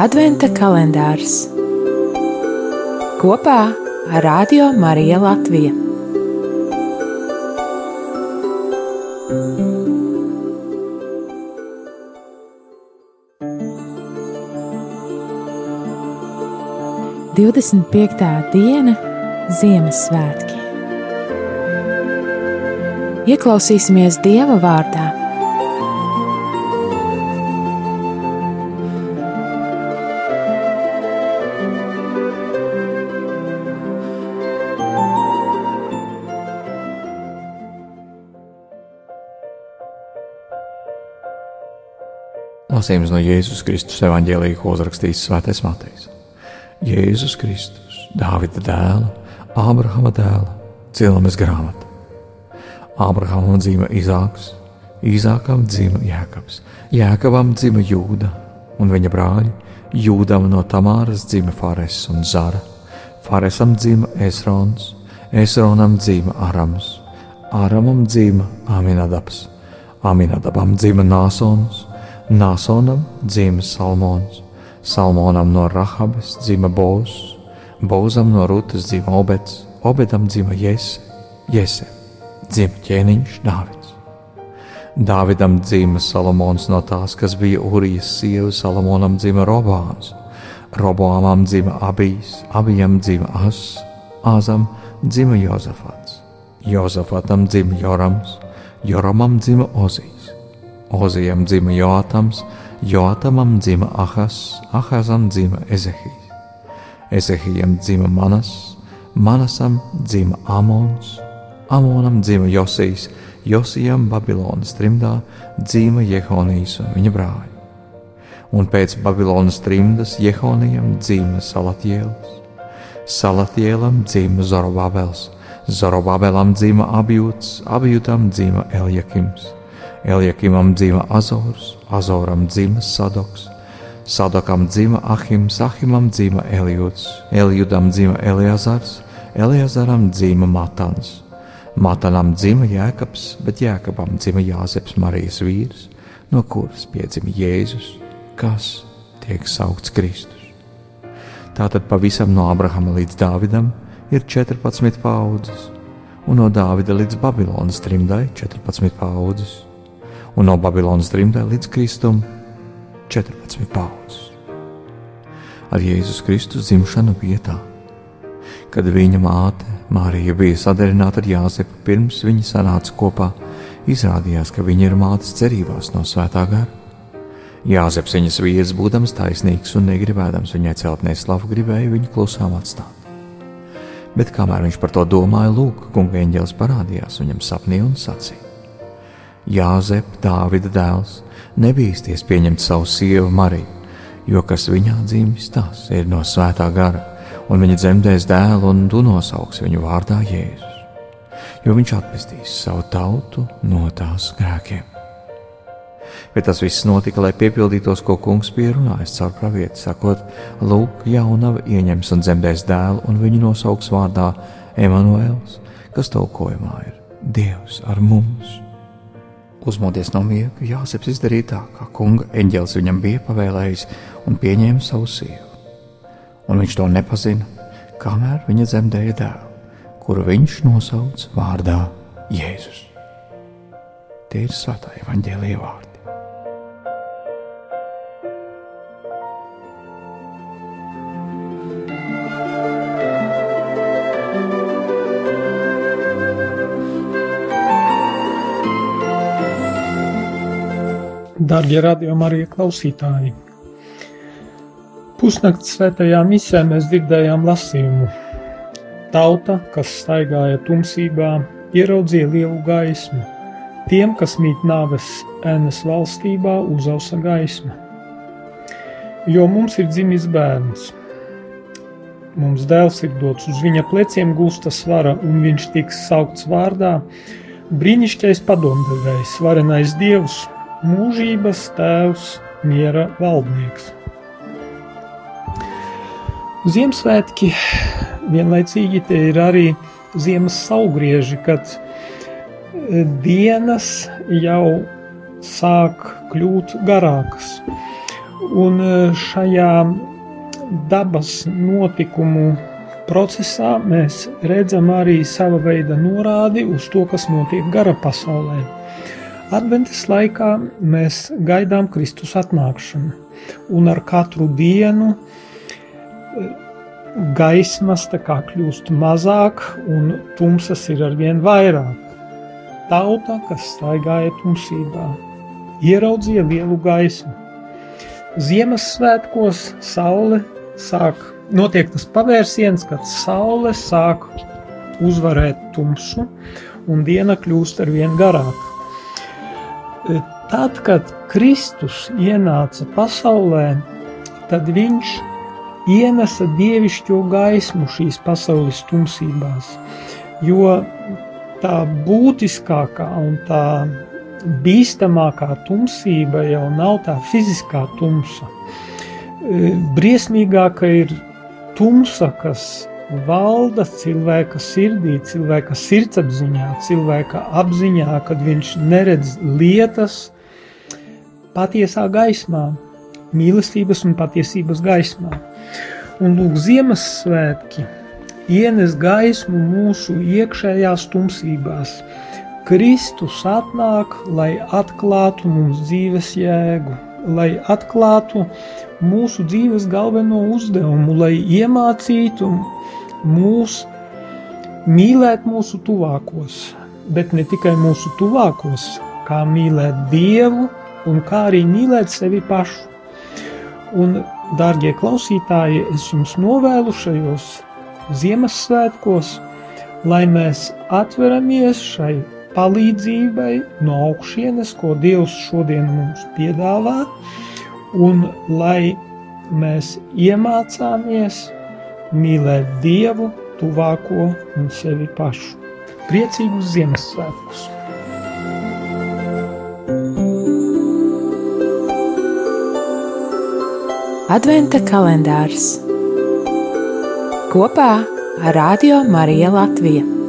Adventa kalendārs kopā ar Radio Mariju Latviju. Divdesmit piektā diena Ziemassvētki. Ieklausīsimies Dieva vārdā Lasījums no Jēzus Kristus evanģēlīja, ko uzrakstījis Svētais Matejs. Jēzus Kristus, Dāvida dēla, Ābrahama dēla, cilvēks grāmata. Ābrahamam dzima Izāks, Īzākam dzima Jēkabs, Jēkabam dzima Jūda un viņa brāļi. Jūdam no Tamāras dzima Fares un Zara, Faresam dzima Esrons, Esronam dzima Arams, Aramam dzima Aminadabs, Aminadabam dzima Nāsons, Nāsonam dzima Salmons, Salmonam no Rahabes dzima Boz, Bozam no Rūtas dzima Obeds, Obedam dzima Jese, Jese. Dzima ķēniņš Dāvids. Dāvidam dzima Salomons no tās, kas bija Urijas sieva, Salomonam dzima Robāns, Roboāmam dzima Abijs, Abijam dzima As, Āzam dzima Jozafats, Jozafatam dzima Jorams, Joramam dzima Ozijs. Ozijam dzima Joatams, Joatamam dzima Ahas, Ahazam dzima Ezehijs, Ezehijam dzima Manas, Manasam dzima Amons, Amonam dzima Josijas, Josijam Babilonas trimdā dzima Jehonijas un viņa brāļi. Un pēc Babilonas trimdas Jehonijam dzima Salatjēls, Salatjēlam dzima Zorobabels, Zorobabelam dzima Abjūts, Abjūtam dzima Eljakims. Eljakimam dzima Azors, Azoram dzima Sadoks, Sadokam dzima Ahims, Ahimam dzima Elijūds, Elijūdam dzima Eliazars, Eliazaram dzima Matans, Matanam dzima Jēkabs, bet Jēkabam dzima Jāzeps Marijas vīrs, no kuras piedzima Jēzus, kas tiek saukts Kristus. Tātad pavisam no Abrahama līdz Dāvidam ir 14 paudzes, un no Dāvida līdz Babilonas trimdai 14 paudzes un no Babilonas trimdē līdz Kristum 14 paudzes. Ar Jēzus Kristus dzimšanu vietā, kad viņa māte Mārija bija sadarināta ar Jāzepu pirms viņi sanāca kopā, izrādījās, ka viņa ir mātes cerībās no svētā gara. Jāzeps viņas vīrs, būdams taisnīgs un negribēdams viņai celt neslavu, gribēja viņu klusām atstāt. Bet kamēr viņš par to domāja, lūk, kunga eņģēlis parādījās viņam sapnī un sacīja: Jāzep, Dāvida dēls, nebīsties pieņemt savu sievu Mariju, jo kas viņā dzimis, tas ir no svētā gara, un viņa dzemdēs dēlu un tu nosauks viņu vārdā Jēzus, jo viņš atpestīs savu tautu no tās grēkiem. Bet tas viss notika, lai piepildītos, ko kungs pierunājis caur pravieti, sakot, lūk, jaunava ieņems un dzemdēs dēlu, un viņu nosauks vārdā Emanuēls, kas tulkojumā ir Dievs ar mums. Uzmodies no miega, Jāzeps izdarīja tā, kā kunga eņģēlis viņam bija pavēlējis, un pieņēma savu sievu. Un viņš to nepazina, kamēr viņa dzemdēja dēlu, kuru viņš nosauca vārdā Jēzus. Tie ir svētā evaņģēlīja vārdi. Darbie radījumi arī klausītāji! Pusnakts svētajā misē mēs dzirdējām lasījumu. Tauta, kas staigāja tumsībā, ieraudzīja lielu gaismu. Tiem, kas mīt nāves ēnas valstībā, uzausa gaisma. Jo mums ir dzimis bērns. Mums dēls ir dots uz viņa pleciem, gūsta svara, un viņš tiks saukts vārdā - brīnišķīgais padomdevējs, varenais dievs, mūžības tēvs, miera valdnieks. Ziemassvētki vienlaicīgi tie ir arī ziemas saugrieži, kad e, dienas jau sāk kļūt garākas. Un šajā dabas notikumu procesā mēs redzam arī sava veida norādi uz to, kas notiek gara pasaulē. Adventas laikā mēs gaidām Kristus atnākšanu, un ar katru dienu eh, gaismas kļūst mazāk, un tumsas ir arvien vairāk. Tauta, kas staigāja tumsībā, ieraudzīja lielu gaismu. Ziemassvētkos saule sāk notiek tas pavērsiens, kad saule sāk uzvarēt tumsu un diena kļūst ar vien garāka. E, tad, kad Kristus ienāca pasaulē, tad viņš ienesa dievišķo gaismu šīs pasaules tumsībās, jo tā būtiskākā un tā bīstamākā tumsība jau nav tā fiziskā tumsa. E, briesmīgāka ir tumsa, kas valda cilvēka sirdī, cilvēka sirdsapziņā, cilvēka apziņā, kad viņš neredz lietas patiesā gaismā, mīlestības un patiesības gaismā. Un lūk, Ziemassvētki ienes gaismu mūsu iekšējās tumsībās. Kristus atnāk, lai atklātu mums dzīves jēgu, lai atklātu mūsu dzīves galveno uzdevumu, lai iemācītu mūs mīlēt mūsu tuvākos, bet ne tikai mūsu tuvākos, kā mīlēt Dievu un kā arī mīlēt sevi pašu. Un, dārgie klausītāji, es jums novēlu šajos Ziemassvētkos, lai mēs atveramies šai palīdzībai no augšienes, ko Dievs šodien mums piedāvā, un lai mēs iemācāmies mīlēt Dievu, tuvāko un sevi pašu. Priecīgus Ziemassvētkus! Adventa kalendārs kopā ar Radio Mariju Latviju.